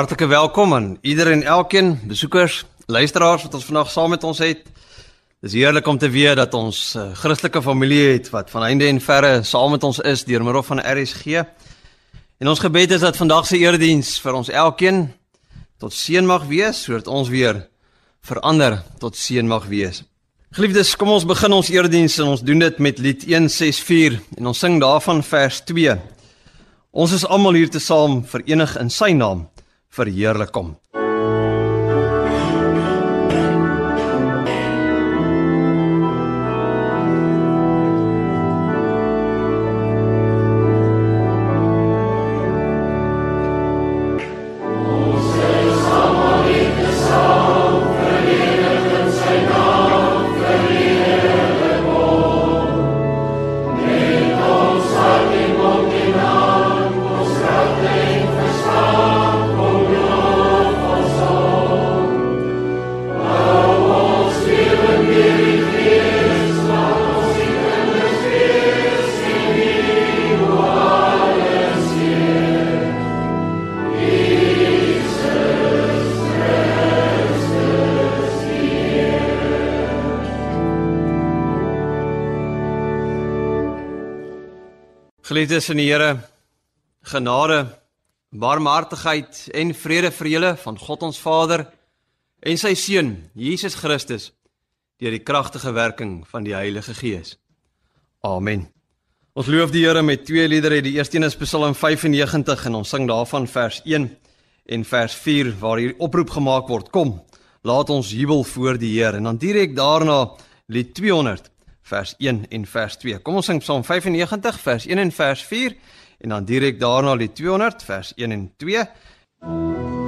Hartlike welkom aan iedereen en elkeen, besoekers, luisteraars wat ons vandag saam met ons het. Dis heerlik om te weet dat ons uh, Christelike familie het wat van einde en verre saam met ons is deur middel van RSG. En ons gebed is dat vandag se erediens vir ons elkeen tot seën mag wees, sodat ons weer verander tot seën mag wees. Geliefdes, kom ons begin ons erediens en ons doen dit met lied 164 en ons sing daarvan vers 2. Ons is almal hier te saam verenig in sy naam verheerlik kom. Geliefdes in die Here, genade, barmhartigheid en vrede vir julle van God ons Vader en sy seun Jesus Christus deur die kragtige werking van die Heilige Gees. Amen. Ons loof die Here met twee liedere. Die eerste een is Psalm 95 en ons sing daarvan vers 1 en vers 4 waar hier oproep gemaak word: Kom, laat ons jubel voor die Here. En dan direk daarna lied 200 vers 1 en vers 2. Kom ons sing Psalm 95 vers 1 en vers 4 en dan direk daarna die 200 vers 1 en 2.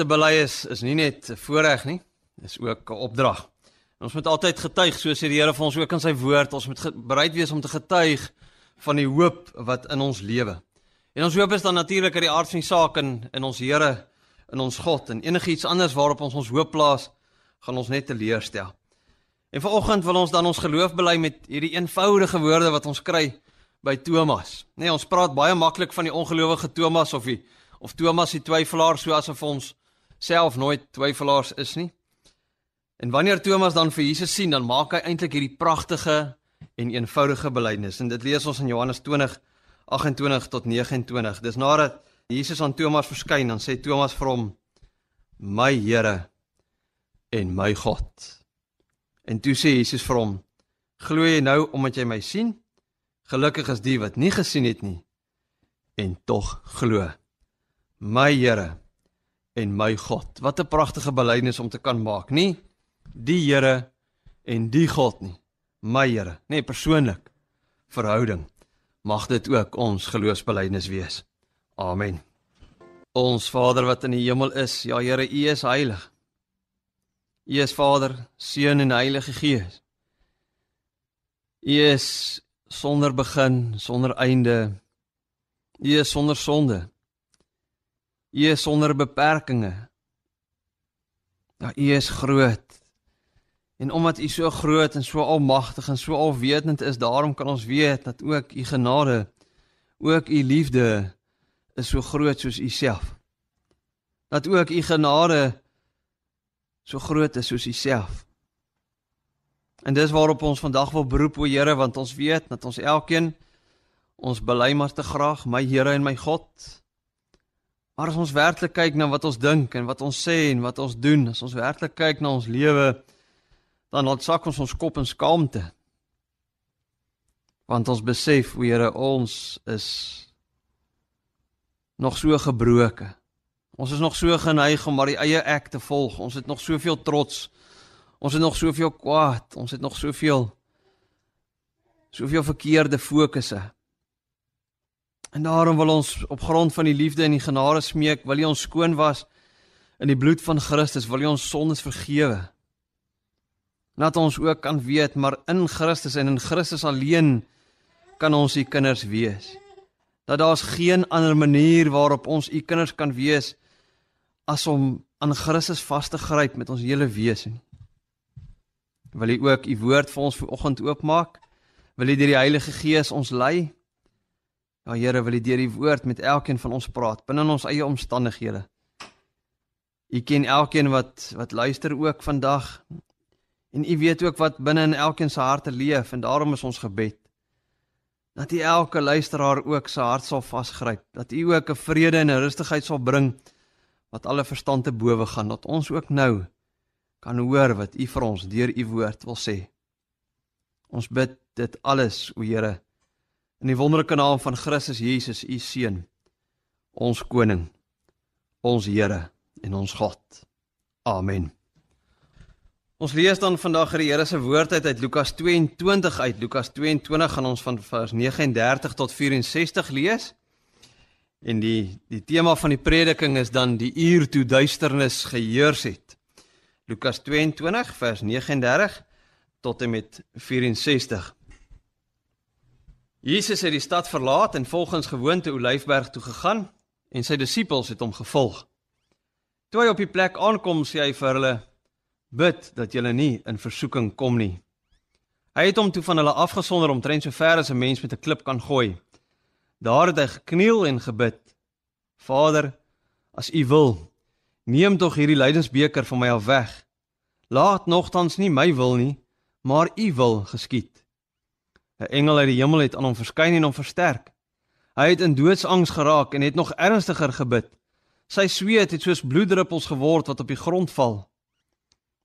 Te bely is is nie net 'n voorreg nie, dis ook 'n opdrag. Ons moet altyd getuig, so sê die Here vir ons ook in sy woord, ons moet bereid wees om te getuig van die hoop wat in ons lewe. En ons hoop is dan natuurlik uit die aard van die saak in in ons Here, in ons God en enigiets anders waarop ons ons hoop plaas, gaan ons net teleurstel. En vanoggend wil ons dan ons geloof bely met hierdie eenvoudige woorde wat ons kry by Thomas. Nee, ons praat baie maklik van die ongelowige Thomas of die of Thomas die twyfelaar so asof ons self nooit twyfelaars is nie. En wanneer Thomas dan vir Jesus sien, dan maak hy eintlik hierdie pragtige en eenvoudige belydenis. En dit lees ons in Johannes 20 28 tot 29. Dis nadat Jesus aan Thomas verskyn, dan sê Thomas vir hom: "My Here en my God." En toe sê Jesus vir hom: "Glo jy nou omdat jy my sien? Gelukkig is die wat nie gesien het nie en tog glo." my Here en my God. Wat 'n pragtige belydenis om te kan maak, nie die Here en die God nie, my Here, nee persoonlik verhouding. Mag dit ook ons geloofsbelydenis wees. Amen. Ons Vader wat in die hemel is, ja Here, U is heilig. U is Vader, Seun en Heilige Gees. U is sonder begin, sonder einde. U is sonder sonde. U is sonder beperkings. Ja, U is groot. En omdat U so groot en so almagtig en so alwetend is, daarom kan ons weet dat ook U genade, ook U liefde is so groot soos U self. Dat ook U genade so groot is soos U self. En dis waarop ons vandag wil beroep o Here want ons weet dat ons elkeen ons bely maar te graag my Here en my God Maar as ons werklik kyk na wat ons dink en wat ons sê en wat ons doen, as ons werklik kyk na ons lewe, dan laat sak ons ons kop in skaamte. Want ons besef, o Here, ons is nog so gebroke. Ons is nog so geneig om maar die eie ek te volg. Ons het nog soveel trots. Ons het nog soveel kwaad. Ons het nog soveel soveel verkeerde fokusse. En daarom wil ons op grond van die liefde en die genade smeek, wil U ons skoon was in die bloed van Christus, wil U ons sondes vergewe. Laat ons ook kan weet maar in Christus en in Christus alleen kan ons U kinders wees. Dat daar's geen ander manier waarop ons U kinders kan wees as om aan Christus vas te gryp met ons hele wese nie. Wil U ook U woord vir ons vanoggend oopmaak? Wil U deur die Heilige Gees ons lei? Ja Here, wil U deur die woord met elkeen van ons praat binne ons eie omstandighede. U ken elkeen wat wat luister ook vandag. En U weet ook wat binne in elkeen se harte leef en daarom is ons gebed dat U elke luisteraar ook se hart sal vasgryp, dat U ook 'n vrede en 'n rustigheid sal bring wat alle verstand te bowe gaan, dat ons ook nou kan hoor wat U vir ons deur U woord wil sê. Ons bid dit alles, o Here, In die wonderlike naam van Christus Jesus, u seun, ons koning, ons Here en ons God. Amen. Ons lees dan vandag uit die Here se woord uit uit Lukas 22 uit. Lukas 22 gaan ons van vers 39 tot 64 lees. En die die tema van die prediking is dan die uur toe duisternis geheers het. Lukas 22 vers 39 tot en met 64. Jesus het die stad verlaat en volgens gewoonte Olyfberg toe gegaan en sy disippels het hom gevolg. Toe hy op die plek aankom, sê hy vir hulle: "Bid dat julle nie in versoeking kom nie." Hy het hom toe van hulle afgesonder omtrent so ver as 'n mens met 'n klip kan gooi. Daar het hy gekniel en gebid: "Vader, as U wil, neem tog hierdie lydensbeker van my af weg. Laat nogtans nie my wil nie, maar U wil geskied." 'n Engel uit die hemel het aan hom verskyn en hom versterk. Hy het in doodsangs geraak en het nog ernstiger gebid. Sy sweet het soos bloeddruppels geword wat op die grond val.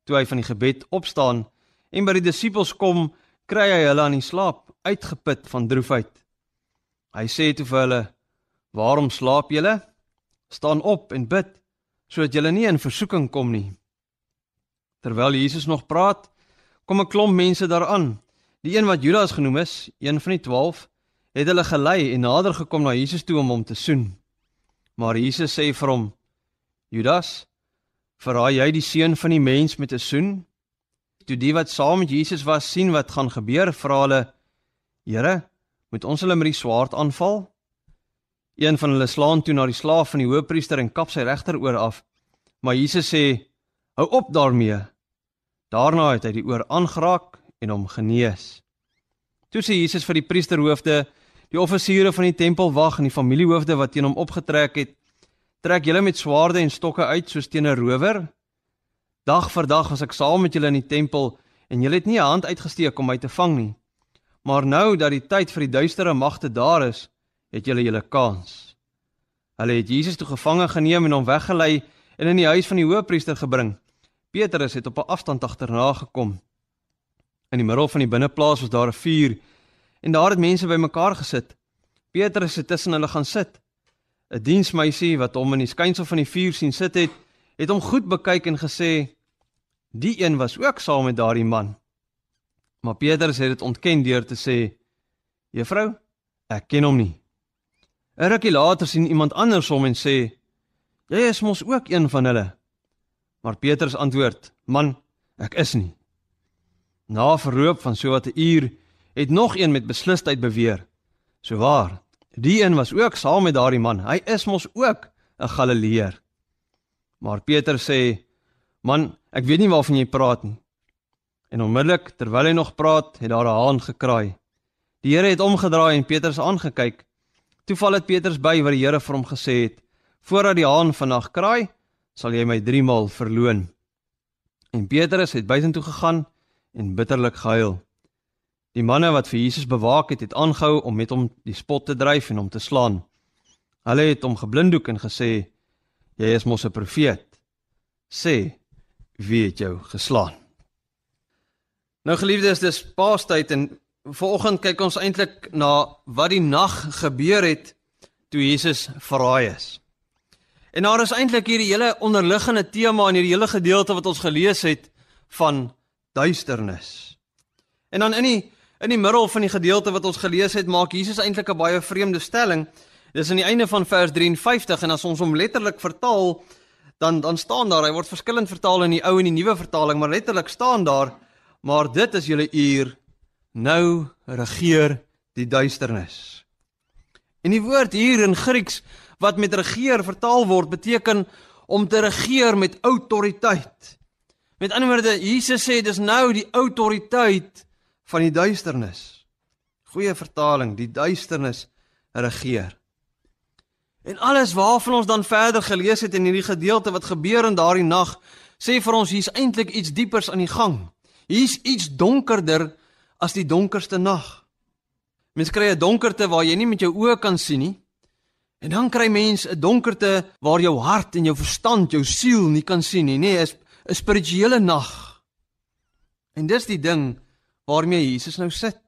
Toe hy van die gebed opstaan en by die disippels kom, kry hy hulle aan die slaap, uitgeput van droefheid. Hy sê toe vir hulle: "Waarom slaap julle? Staan op en bid, sodat julle nie in versoeking kom nie." Terwyl Jesus nog praat, kom 'n klomp mense daaraan Die een wat Judas genoem is, een van die 12, het hulle gelei en nader gekom na Jesus toe om hom te soen. Maar Jesus sê vir hom: Judas, verraai jy die seun van die mens met 'n soen? Toe die wat saam met Jesus was sien wat gaan gebeur, vra hulle: Here, moet ons hulle met die swaard aanval? Een van hulle slaan toe na die slaaf van die hoofpriester en kap sy regteroor af. Maar Jesus sê: "Hou op daarmee." Daarna het hy die oor aangeraak en hom genees. Toe sê Jesus vir die priesterhoofde, die offisiere van die tempelwag en die familiehoofde wat teen hom opgetrek het: "Trek julle met swaarde en stokke uit soos teen 'n rower? Dag vir dag was ek saam met julle in die tempel en julle het nie 'n hand uitgesteek om my te vang nie. Maar nou dat die tyd vir die duistere magte daar is, het julle julle kans. Hulle het Jesus toe gevange geneem en hom weggelei en in die huis van die hoofpriester gebring. Petrus het op 'n afstand agterna gekom. In die middel van die binneplaas was daar 'n vuur en daar het mense bymekaar gesit. Petrus het tussen hulle gaan sit. 'n Diensmeisie wat hom in die skynsel van die vuur sien sit het, het hom goed bekyk en gesê: "Die een was ook saam met daardie man." Maar Petrus het dit ontken deur te sê: "Juffrou, ek ken hom nie." 'n Rukkie later sien iemand anders hom en sê: "Jy is mos ook een van hulle." Maar Petrus antwoord: "Man, ek is nie." Na verloop van so wat 'n uur het nog een met beslisheid beweer: "So waar, die een was ook saam met daardie man. Hy is mos ook 'n Galileër." Maar Petrus sê: "Man, ek weet nie waarvan jy praat nie." En onmiddellik terwyl hy nog praat, het daar 'n haan gekraai. Die Here het omgedraai en Petrus aangekyk. Toeval het Petrus by waar die Here vir hom gesê het: "Voordat die haan vannag kraai, sal jy my 3 maal verloon." En Petrus het buitentoe gegaan en bitterlik gehuil. Die manne wat vir Jesus bewaak het, het aangehou om met hom die spot te dryf en hom te slaan. Hulle het hom geblinddoek en gesê: "Jy is mos 'n profeet. Sê, wie het jou geslaan?" Nou geliefdes, dis Paastyd en Vanoggend kyk ons eintlik na wat die nag gebeur het toe Jesus verraai is. En daar is eintlik hierdie hele onderliggende tema in hierdie hele gedeelte wat ons gelees het van duisternis. En dan in die in die middel van die gedeelte wat ons gelees het, maak Jesus eintlik 'n baie vreemde stelling. Dis aan die einde van vers 53 en as ons hom letterlik vertaal, dan dan staan daar, hy word verskillend vertaal in die ou en die nuwe vertaling, maar letterlik staan daar, maar dit is julle uur nou regeer die duisternis. En die woord hier in Grieks wat met regeer vertaal word beteken om te regeer met autoriteit. Met ander woorde, Jesus sê dis nou die autoriteit van die duisternis. Goeie vertaling, die duisternis regeer. En alles waarvan ons dan verder gelees het in hierdie gedeelte wat gebeur in daardie nag, sê vir ons hier's eintlik iets diepers aan die gang. Hier's iets donkerder as die donkerste nag. Mens kry 'n donkerte waar jy nie met jou oë kan sien nie. En dan kry mens 'n donkerte waar jou hart en jou verstand, jou siel nie kan sien nie. Nee, is 'n spirituele nag. En dis die ding waarmee Jesus nou sit.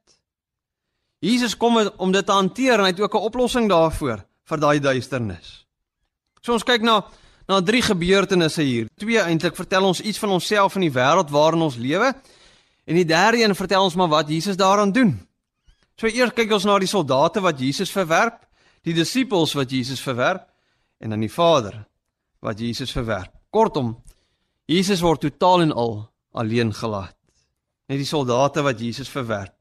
Jesus kom om dit te hanteer en hy het ook 'n oplossing daarvoor vir daai duisternis. So ons kyk na na drie gebeurtenisse hier. Twee eintlik vertel ons iets van onsself en die wêreld waarin ons lewe En die derde een vertel ons maar wat Jesus daaraan doen. So eers kyk ons na die soldate wat Jesus verwerp, die disippels wat Jesus verwerp en dan die Vader wat Jesus verwerp. Kortom, Jesus word totaal en al alleen gelaat. Net die soldate wat Jesus verwerp.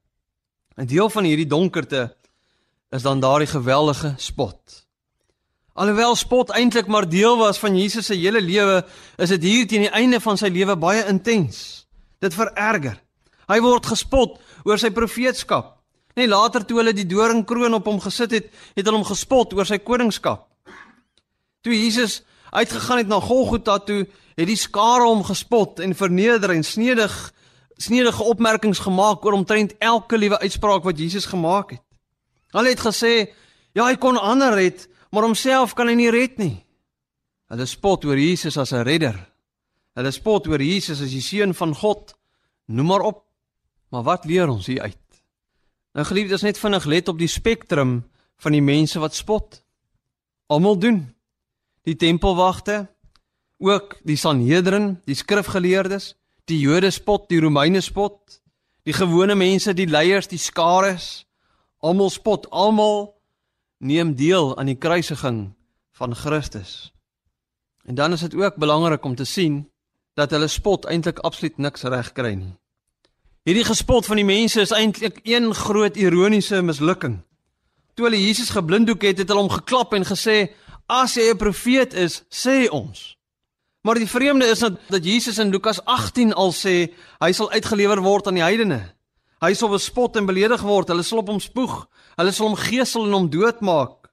'n Deel van hierdie donkerte is dan daardie geweldige spot. Alhoewel spot eintlik maar deel was van Jesus se hele lewe, is dit hier teen die einde van sy lewe baie intens. Dit vererger. Hy word gespot oor sy profeetskap. Net later toe hulle die doringkroon op hom gesit het, het hulle hom gespot oor sy koningskap. Toe Jesus uitgegaan het na Golgotha toe, het die skare hom gespot en verneder en snedig snedige opmerkings gemaak oor omtrent elke liewe uitspraak wat Jesus gemaak het. Hulle het gesê, ja, hy kon ander red, maar homself kan hy nie red nie. Hulle spot oor Jesus as 'n redder. Hulle spot oor Jesus as die seun van God. Noem maar op. Maar wat leer ons hier uit? Nou geliefdes, net vinnig let op die spektrum van die mense wat spot. Almal doen. Die tempelwagte, ook die Sanhedrin, die skrifgeleerdes, die Jode spot, die Romeine spot, die gewone mense, die leiers, die skares, almal spot, almal neem deel aan die kruisiging van Christus. En dan is dit ook belangrik om te sien dat hulle spot eintlik absoluut niks reg kry nie. Hierdie gespot van die mense is eintlik een groot ironiese mislukking. Toe hulle Jesus geblinddoek het, het hulle hom geklap en gesê: "As jy 'n profeet is, sê ons." Maar die vreemde is dat, dat Jesus in Lukas 18 al sê hy sal uitgelewer word aan die heidene. Hy sal bespot en beledig word, hulle sal op hom spoeg, hulle sal hom gesel en hom doodmaak.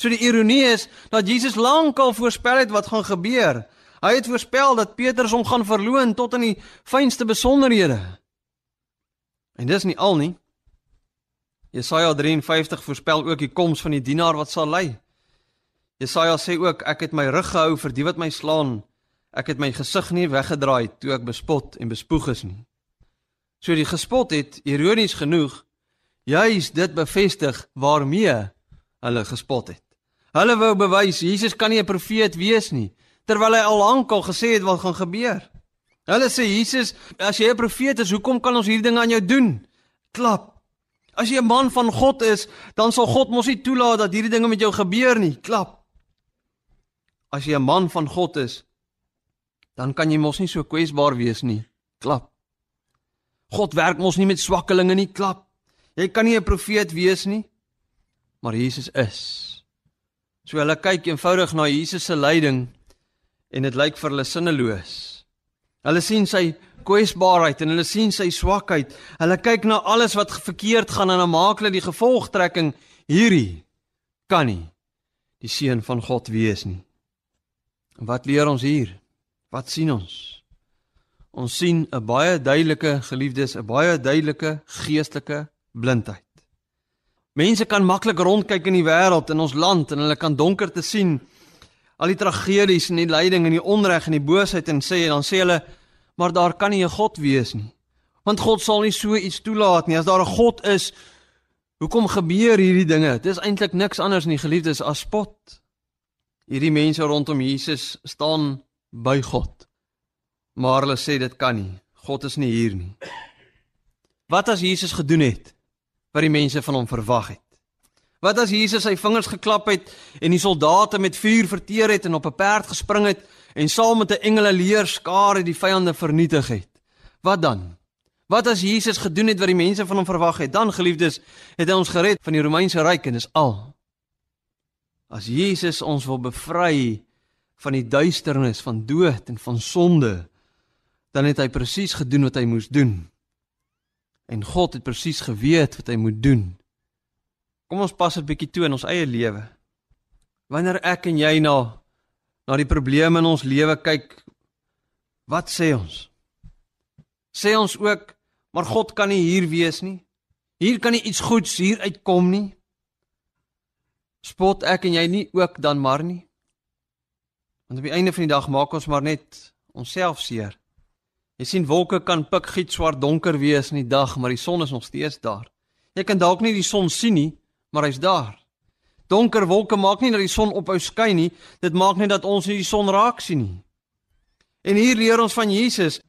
So die ironie is dat Jesus lankal voorspel het wat gaan gebeur. Hy het voorspel dat Petrus hom gaan verloon tot in die fynste besonderhede. En dis nie al nie. Jesaja 53 voorspel ook die koms van die dienaar wat sal lei. Jesaja sê ook ek het my rug gehou vir die wat my slaan. Ek het my gesig nie weggedraai toe ek bespot en bespoeg is nie. So die gespot het ironies genoeg juis dit bevestig waarmee hulle gespot het. Hulle wou bewys Jesus kan nie 'n profeet wees nie terwyl hy al lank al gesê het wat gaan gebeur. Hulle sê Jesus, as jy 'n profeet is, hoekom kan ons hierdie dinge aan jou doen? Klap. As jy 'n man van God is, dan sal God mos nie toelaat dat hierdie dinge met jou gebeur nie. Klap. As jy 'n man van God is, dan kan jy mos nie so kwesbaar wees nie. Klap. God werk mos nie met swakkelinge nie. Klap. Jy kan nie 'n profeet wees nie, maar Jesus is. So hulle kyk eenvoudig na Jesus se lyding en dit lyk vir hulle sinneloos. Hulle sien sy kwesbaarheid en hulle sien sy swakheid. Hulle kyk na alles wat verkeerd gaan en dan maak hulle die gevolgtrekking hierdie kan nie die seun van God wees nie. Wat leer ons hier? Wat sien ons? Ons sien 'n baie duidelike geliefdes, 'n baie duidelike geestelike blindheid. Mense kan maklik rondkyk in die wêreld in ons land en hulle kan donker te sien al die tragedies en die lyding en die onreg en die boosheid en sê dan sê hulle maar daar kan nie 'n God wees nie. Want God sal nie so iets toelaat nie. As daar 'n God is, hoekom gebeur hierdie dinge? Dit is eintlik niks anders nie, geliefdes, as spot. Hierdie mense rondom Jesus staan by God. Maar hulle sê dit kan nie. God is nie hier nie. Wat as Jesus gedoen het wat die mense van hom verwag het? Wat as Jesus sy vingers geklap het en die soldate met vuur verteer het en op 'n perd gespring het en saam met 'n engele leer skare die vyande vernietig het? Wat dan? Wat as Jesus gedoen het wat die mense van hom verwag het? Dan geliefdes, het hy ons gered van die Romeinse ryk en dis al. As Jesus ons wil bevry van die duisternis van dood en van sonde, dan het hy presies gedoen wat hy moes doen. En God het presies geweet wat hy moet doen. Kom ons pas dit bietjie toe in ons eie lewe. Wanneer ek en jy na na die probleme in ons lewe kyk, wat sê ons? Sê ons ook, maar God kan nie hier wees nie. Hier kan nie iets goeds hier uitkom nie. Spot ek en jy nie ook dan maar nie? Want op die einde van die dag maak ons maar net onsself seer. Jy sien wolke kan pikgiet swart donker wees in die dag, maar die son is nog steeds daar. Jy kan dalk nie die son sien nie, maar hy's daar. Donker wolke maak nie dat die son ophou skyn nie, dit maak net dat ons nie die son raak sien nie. En hier leer ons van Jesus.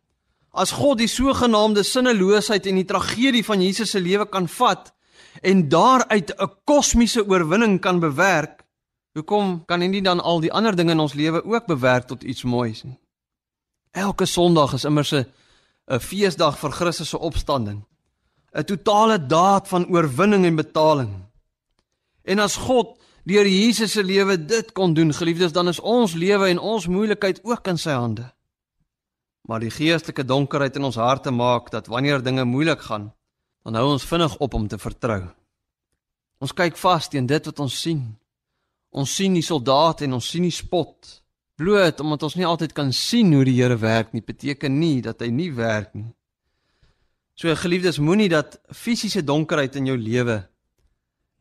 As God die sogenaamde sinneloosheid en die tragedie van Jesus se lewe kan vat en daaruit 'n kosmiese oorwinning kan bewerk, hoekom kan hy nie dan al die ander dinge in ons lewe ook bewerk tot iets moois nie? Elke Sondag is immers 'n 'n feesdag vir Christus se opstanding. 'n Totale daad van oorwinning en betaling. En as God deur Jesus se lewe dit kon doen, geliefdes, dan is ons lewe en ons moeilikheid ook in sy hande. Maar die geestelike donkerheid in ons harte maak dat wanneer dinge moeilik gaan, dan hou ons vinnig op om te vertrou. Ons kyk vas teen dit wat ons sien. Ons sien die soldate en ons sien die spot. Bloot omdat ons nie altyd kan sien hoe die Here werk nie, beteken nie dat hy nie werk nie. So geliefdes, moenie dat fisiese donkerheid in jou lewe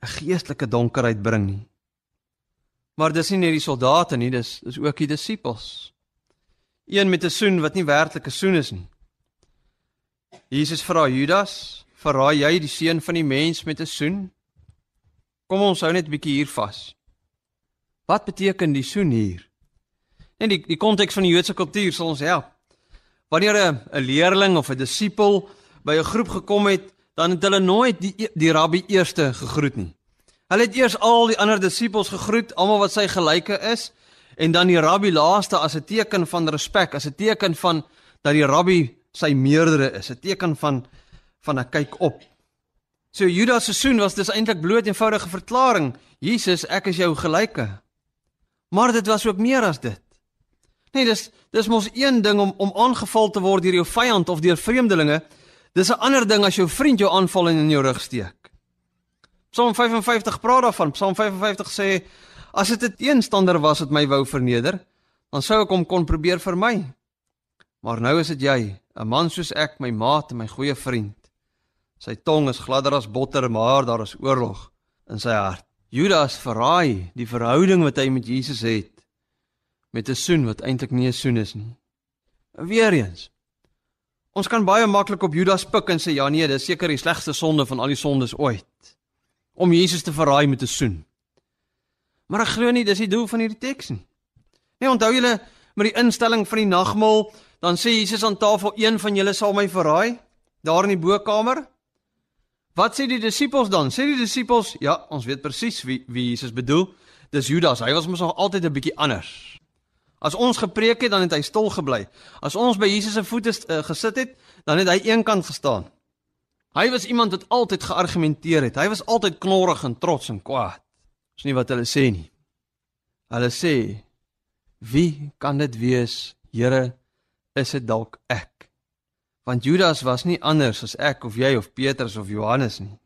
'n geestelike donkerheid bring nie. Maar dis nie net die soldate nie, dis dis ook die disippels. Een met 'n soen wat nie werklik 'n soen is nie. Jesus vra Judas, "Verraai jy die seun van die mens met 'n soen?" Kom ons hou net 'n bietjie hier vas. Wat beteken die soen hier? En die die konteks van die Joodse kultuur sal ons help. Wanneer 'n 'n leerling of 'n disipel by 'n groep gekom het dan het hulle nooit die die rabbi eerste gegroet nie. Hulle het eers al die ander disippels gegroet, almal wat sy gelyke is, en dan die rabbi laaste as 'n teken van respek, as 'n teken van dat die rabbi sy meerdere is, 'n teken van van 'n kyk op. So Judas se soen was dis eintlik bloot eenvoudige verklaring. Jesus, ek is jou gelyke. Maar dit was ook meer as dit. Nee, dis dis mos een ding om om aangeval te word deur jou vyand of deur vreemdelinge. Dis 'n ander ding as jou vriend jou aanval en in jou rug steek. Psalm 55 praat daarvan. Psalm 55 sê as dit 'n teenstander was wat my wou verneder, dan sou ek hom kon probeer vermy. Maar nou is dit jy, 'n man soos ek, my maat en my goeie vriend. Sy tong is gladder as botter, maar daar is oorlog in sy hart. Judas verraai die verhouding wat hy met Jesus het met 'n soen wat eintlik nie 'n soen is nie. Weereens. Ons kan baie maklik op Judas pik en sê ja nee, dis seker die slegste sonde van al die sondes ooit om Jesus te verraai met 'n soen. Maar ek glo nie dis die doel van hierdie teks nie. Nee, onthou julle met die instelling van die nagmaal, dan sê Jesus aan tafel een van julle sal my verraai daar in die bokkamer. Wat sê die disippels dan? Sê die disippels, ja, ons weet presies wie wie Jesus bedoel. Dis Judas. Hy was mos nog altyd 'n bietjie anders. As ons gepreek het, dan het hy stil gebly. As ons by Jesus se voete uh, gesit het, dan het hy eenkant gestaan. Hy was iemand wat altyd geargumenteer het. Hy was altyd knorrig en trots en kwaad. Dis nie wat hulle sê nie. Hulle sê: "Wie kan dit wees? Here, is dit dalk ek?" Want Judas was nie anders as ek of jy of Petrus of Johannes nie.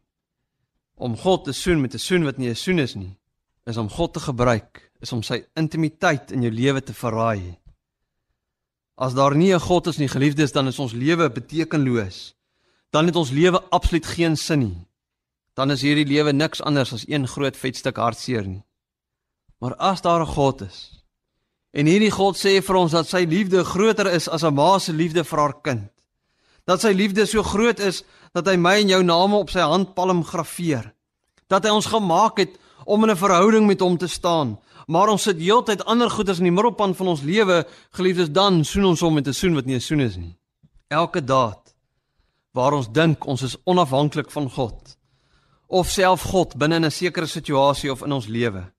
Om God te soen met 'n soen wat nie 'n soen is nie, is om God te gebruik, is om sy intimiteit in jou lewe te verraai. As daar nie 'n God is nie, geliefdes, dan is ons lewe betekenloos dan het ons lewe absoluut geen sin nie. Dan is hierdie lewe niks anders as een groot vet stuk hartseer nie. Maar as daar 'n God is en hierdie God sê vir ons dat sy liefde groter is as 'n ma se liefde vir haar kind. Dat sy liefde so groot is dat hy my en jou name op sy handpalm graweer. Dat hy ons gemaak het om in 'n verhouding met hom te staan. Maar ons sit heeltyd ander goeders in die middelpunt van ons lewe, geliefdes, dan soen ons hom met 'n soen wat nie 'n soen is nie. Elke daad waar ons dink ons is onafhanklik van God of self God binne in 'n sekere situasie of in ons lewe.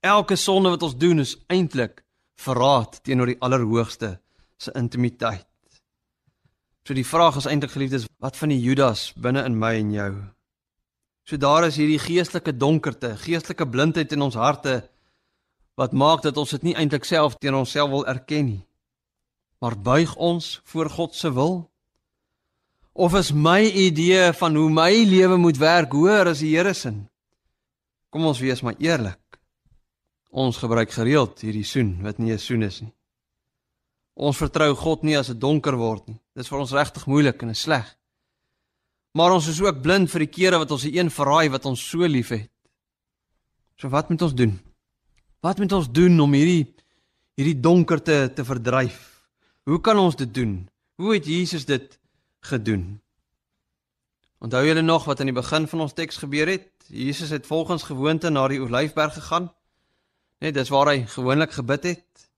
Elke sonde wat ons doen is eintlik verraad teenoor die Allerhoogste se intimiteit. So die vraag is eintlik geliefdes, wat van die Judas binne in my en jou? So daar is hierdie geestelike donkerte, geestelike blindheid in ons harte wat maak dat ons dit nie eintlik self teenoor onsself wil erken nie. Maar buig ons voor God se wil? Of is my idee van hoe my lewe moet werk hoër as die Here se? Kom ons wees maar eerlik. Ons gebruik gereeld hierdie soen wat nie 'n soen is nie. Ons vertrou God nie as dit donker word nie. Dit is vir ons regtig moeilik en sleg. Maar ons is ook blind vir die kere wat ons die een verraai wat ons so liefhet. So wat moet ons doen? Wat moet ons doen om hierdie hierdie donkerte te verdryf? Hoe kan ons dit doen? Hoe het Jesus dit gedoen. Onthou julle nog wat aan die begin van ons teks gebeur het? Jesus het volgens gewoonte na die Olyfberg gegaan. Net dis waar hy gewoonlik gebid het.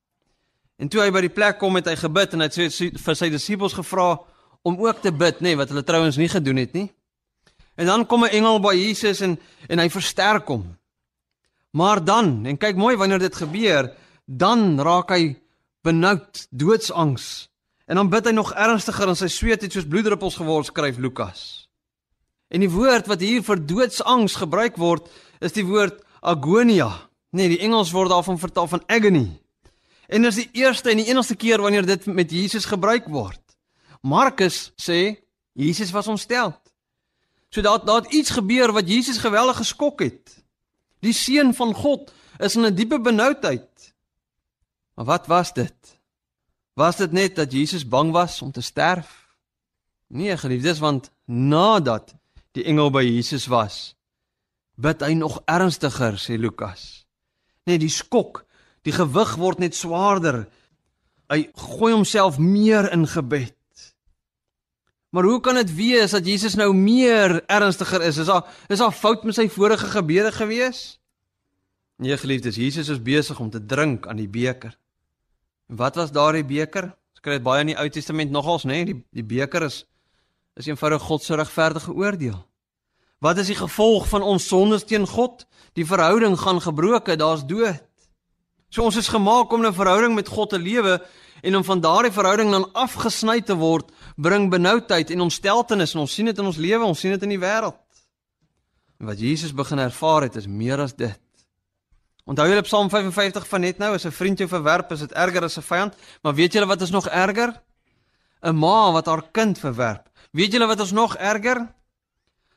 En toe hy by die plek kom het hy gebid en hy het vir sy disippels gevra om ook te bid, nê, nee, wat hulle trouens nie gedoen het nie. En dan kom 'n engel by Jesus en en hy versterk hom. Maar dan, en kyk mooi wanneer dit gebeur, dan raak hy benoud, doodsangs En dan bid hy nog ernstiger en sy sweet het soos bloeddruppels geword, skryf Lukas. En die woord wat hier vir doodsangs gebruik word, is die woord agonia. Nee, die Engels word daarvan vertaal van agony. En dit is die eerste en die enigste keer wanneer dit met Jesus gebruik word. Markus sê Jesus was ontstel. So daar daar het iets gebeur wat Jesus geweldig geskok het. Die seun van God is in 'n diepe benoudheid. Maar wat was dit? Was dit net dat Jesus bang was om te sterf? Nee, geliefdes, want nadat die engel by Jesus was, bid hy nog ernstiger, sê Lukas. Nee, die skok, die gewig word net swaarder. Hy gooi homself meer in gebed. Maar hoe kan dit wees dat Jesus nou meer ernstiger is? Is daar is daar fout met sy vorige gebede gewees? Nee, geliefdes, Jesus is besig om te drink aan die beker. Wat was daardie beker? Ons kry dit baie in die Ou Testament nogals, né? Nee? Die die beker is is eenvoudig God se regverdige oordeel. Wat is die gevolg van ons sondes teen God? Die verhouding gaan gebroke, daar's dood. So ons is gemaak om 'n verhouding met God te lewe en om van daardie verhouding dan afgesny te word, bring benoudheid en ontsteltenis en ons sien dit in ons lewe, ons sien dit in die wêreld. En wat Jesus begin ervaar het is meer as dit. Onthou julle Psalm 55 van net nou, as 'n vriend jou verwerp, is dit erger as 'n vyand, maar weet julle wat is nog erger? 'n Ma wat haar kind verwerp. Weet julle wat is nog erger?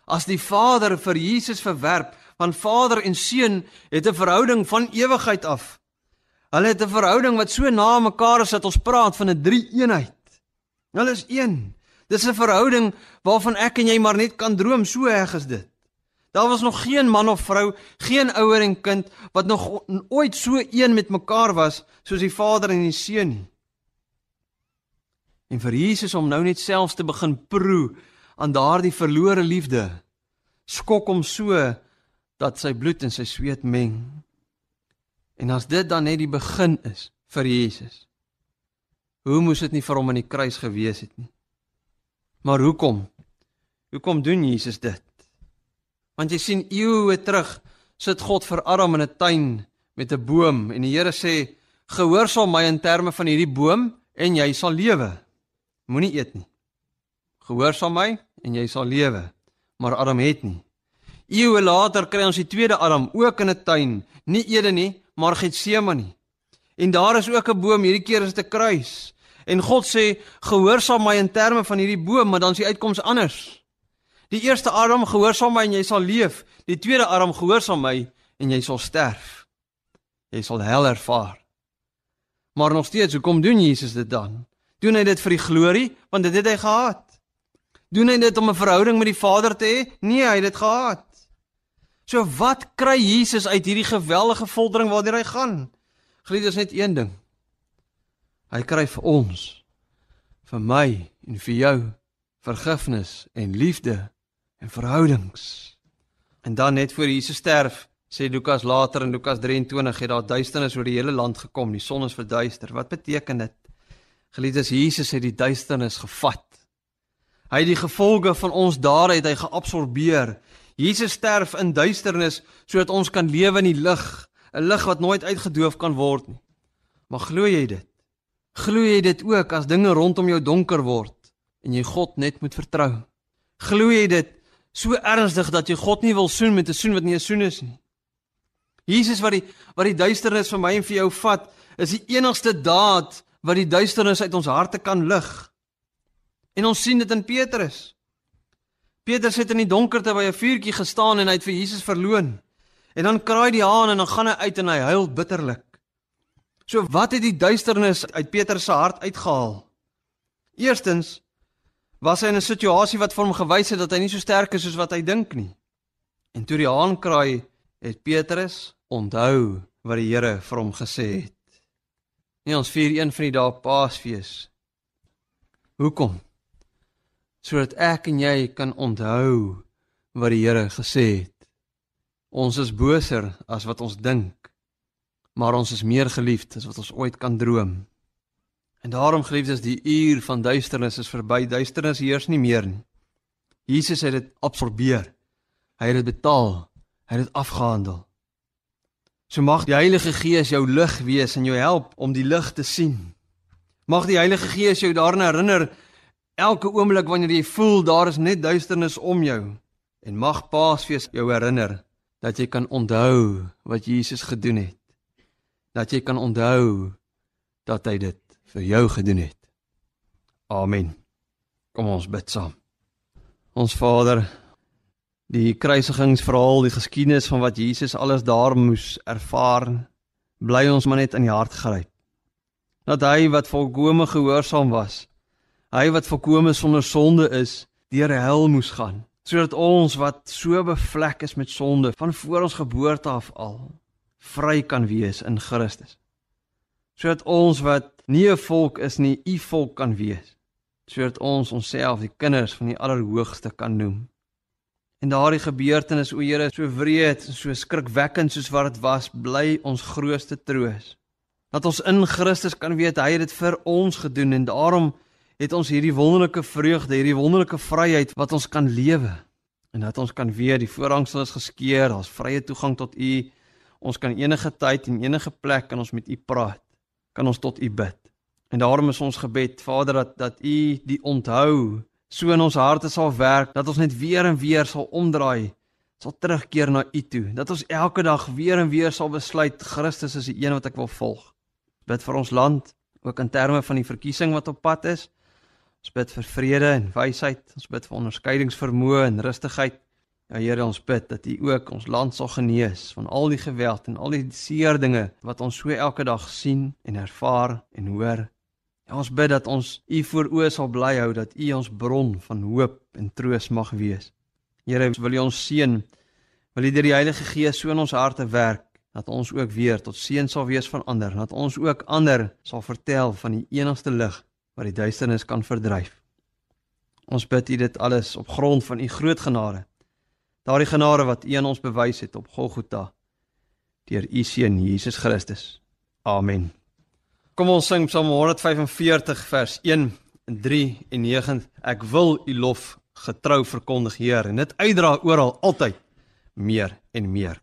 As die Vader vir Jesus verwerp, want Vader en Seun het 'n verhouding van ewigheid af. Hulle het 'n verhouding wat so na mekaar is dat ons praat van 'n drie-eenheid. Hulle is een. Dis 'n verhouding waarvan ek en jy maar net kan droom, so erg is dit. Daar was nog geen man of vrou, geen ouer en kind wat nog ooit so een met mekaar was soos die Vader en die Seun nie. En vir Jesus om nou net selfs te begin proe aan daardie verlore liefde, skok hom so dat sy bloed en sy sweet meng. En as dit dan net die begin is vir Jesus. Hoe moes dit nie vir hom aan die kruis gewees het nie? Maar hoekom? Hoekom doen Jesus dit? Want jy sien eeue terug sit God vir Adam in 'n tuin met 'n boom en die Here sê gehoorsaam my in terme van hierdie boom en jy sal lewe. Moenie eet nie. Gehoorsaam my en jy sal lewe. Maar Adam het nie. Eeue later kry ons die tweede Adam ook in 'n tuin, nie Ede nie, maar Getsemane. En daar is ook 'n boom, hierdie keer is dit 'n kruis. En God sê gehoorsaam my in terme van hierdie boom, maar dan is die uitkoms anders. Die eerste arm gehoorsaam my en jy sal leef. Die tweede arm gehoorsaam my en jy sal sterf. Jy sal hel ervaar. Maar nog steeds, hoekom doen Jesus dit dan? Doen hy dit vir die glorie? Want dit het hy gehad. Doen hy dit om 'n verhouding met die Vader te hê? Nee, hy het dit gehad. So wat kry Jesus uit hierdie geweldige voldering waartoe hy gaan? Geliefdes, net een ding. Hy kry vir ons, vir my en vir jou vergifnis en liefde en verhoudings. En dan net voor Jesus sterf, sê Lukas later in Lukas 23 het daar duisternis oor die hele land gekom, die son is verduister. Wat beteken dit? Geliefdes, Jesus het die duisternis gevat. Hy het die gevolge van ons dade het hy geabsorbeer. Jesus sterf in duisternis sodat ons kan lewe in die lig, 'n lig wat nooit uitgedoof kan word nie. Maar glo jy dit? Glo jy dit ook as dinge rondom jou donker word en jy God net moet vertrou? Glo jy dit so ernstig dat jy God nie wil soen met 'n soen wat nie 'n soen is nie. Jesus wat die wat die duisternis vir my en vir jou vat, is die enigste daad wat die duisternis uit ons harte kan lig. En ons sien dit in Petrus. Petrus het in die donkerte by 'n vuurtjie gestaan en hy het vir Jesus verloon. En dan kraai die haan en dan gaan hy uit en hy huil bitterlik. So wat het die duisternis uit Petrus se hart uitgehaal? Eerstens was hy in 'n situasie wat vir hom gewys het dat hy nie so sterk is soos wat hy dink nie. En toe die haan kraai, het Petrus onthou wat die Here vir hom gesê het. Nee, ons vier een van die dae Paasfees. Hoekom? Sodat ek en jy kan onthou wat die Here gesê het. Ons is boser as wat ons dink, maar ons is meer geliefd as wat ons ooit kan droom. En daarom geliefdes, die uur van duisternis is verby. Duisternis heers nie meer nie. Jesus het dit absorbeer. Hy het dit betaal. Hy het dit afgehandel. So mag die Heilige Gees jou lig wees en jou help om die lig te sien. Mag die Heilige Gees jou daaraan herinner elke oomblik wanneer jy voel daar is net duisternis om jou en mag Paasfees jou herinner dat jy kan onthou wat Jesus gedoen het. Dat jy kan onthou dat hy dit vir jou gedoen het. Amen. Kom ons bid saam. Ons Vader, die kruisigingsverhaal, die geskiedenis van wat Jesus alles daar moes ervaar, bly ons maar net in die hart gryp. Dat hy wat volkome gehoorsaam was, hy wat volkome sonder sonde is, deur hel moes gaan, sodat ons wat so bevlek is met sonde van voor ons geboorte af al vry kan wees in Christus. Sodat ons wat nie 'n volk is nie, u volk kan wees, sodat ons onsself die kinders van die Allerhoogste kan noem. En daardie gebeurtenis, o Here, so wreed en so skrikwekkend soos wat dit was, bly ons grootste troos. Dat ons in Christus kan weet hy het dit vir ons gedoen en daarom het ons hierdie wonderlike vreugde, hierdie wonderlike vryheid wat ons kan lewe. En dat ons kan weet die voorhangsel is geskeur, daar's vrye toegang tot U. Ons kan enige tyd en enige plek kan ons met U praat. Kan ons tot U bid. En daarom is ons gebed, Vader, dat dat U die onthou so in ons harte sal werk dat ons net weer en weer sal omdraai, sal terugkeer na U toe. Dat ons elke dag weer en weer sal besluit Christus is die een wat ek wil volg. Bid vir ons land, ook in terme van die verkiesing wat op pad is. Ons bid vir vrede en wysheid. Ons bid vir onderskeidingsvermoë en rustigheid. Ja Here, ons bid dat U ook ons land sal genees van al die geweld en al die seer dinge wat ons so elke dag sien en ervaar en hoor. Ja, ons bid dat ons U voor oë sal bly hou dat U ons bron van hoop en troos mag wees. Here, wil U ons seën? Wil U deur die Heilige Gees so in ons harte werk dat ons ook weer tot seën sal wees van ander, dat ons ook ander sal vertel van die enigste lig wat die duisternis kan verdryf. Ons bid U dit alles op grond van U groot genade daardie genade wat U aan ons bewys het op Golgotha deur U seun Jesus Christus. Amen. Kom ons sing Psalm 145 vers 1 en 3 en 9. Ek wil U lof getrou verkondig, Heer, en dit uitdra oral altyd meer en meer.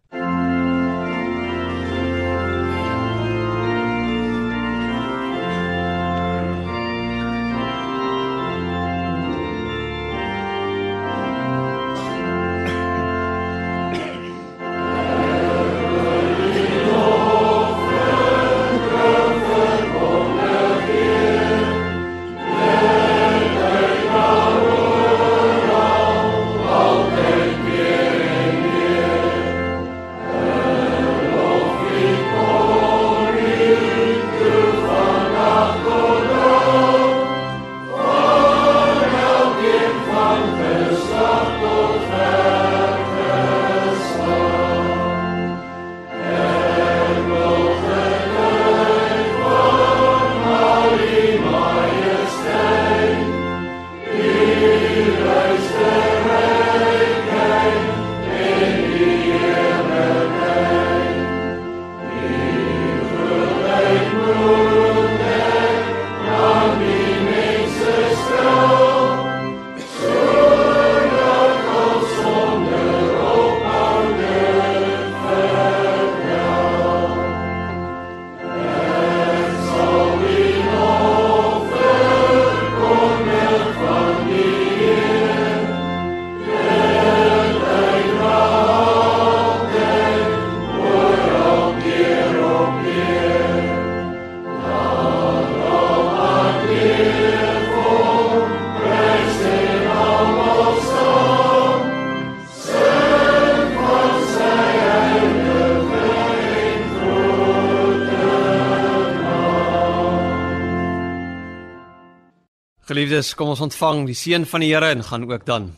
Geliefdes, kom ons ontvang die seën van die Here en gaan ook dan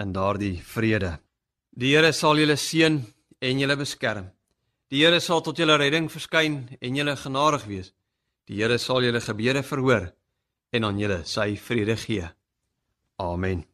in daardie vrede. Die Here sal julle seën en julle beskerm. Die Here sal tot julle redding verskyn en julle genadig wees. Die Here sal julle gebede verhoor en aan julle sy vrede gee. Amen.